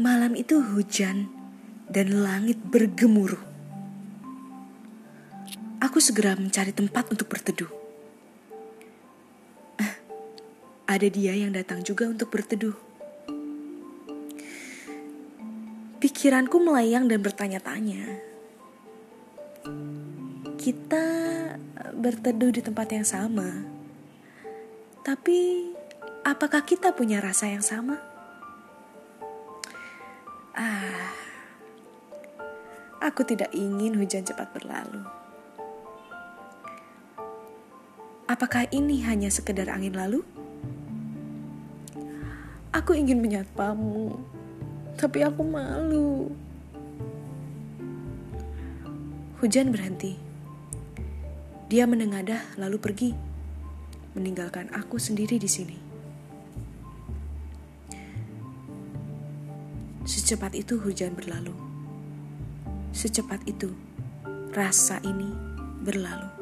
Malam itu hujan dan langit bergemuruh. Aku segera mencari tempat untuk berteduh. Eh, ada dia yang datang juga untuk berteduh. Pikiranku melayang dan bertanya-tanya. Kita berteduh di tempat yang sama, tapi apakah kita punya rasa yang sama? Ah, aku tidak ingin hujan cepat berlalu. Apakah ini hanya sekedar angin lalu? Aku ingin menyapamu, tapi aku malu. Hujan berhenti. Dia menengadah lalu pergi, meninggalkan aku sendiri di sini. Secepat itu hujan berlalu. Secepat itu rasa ini berlalu.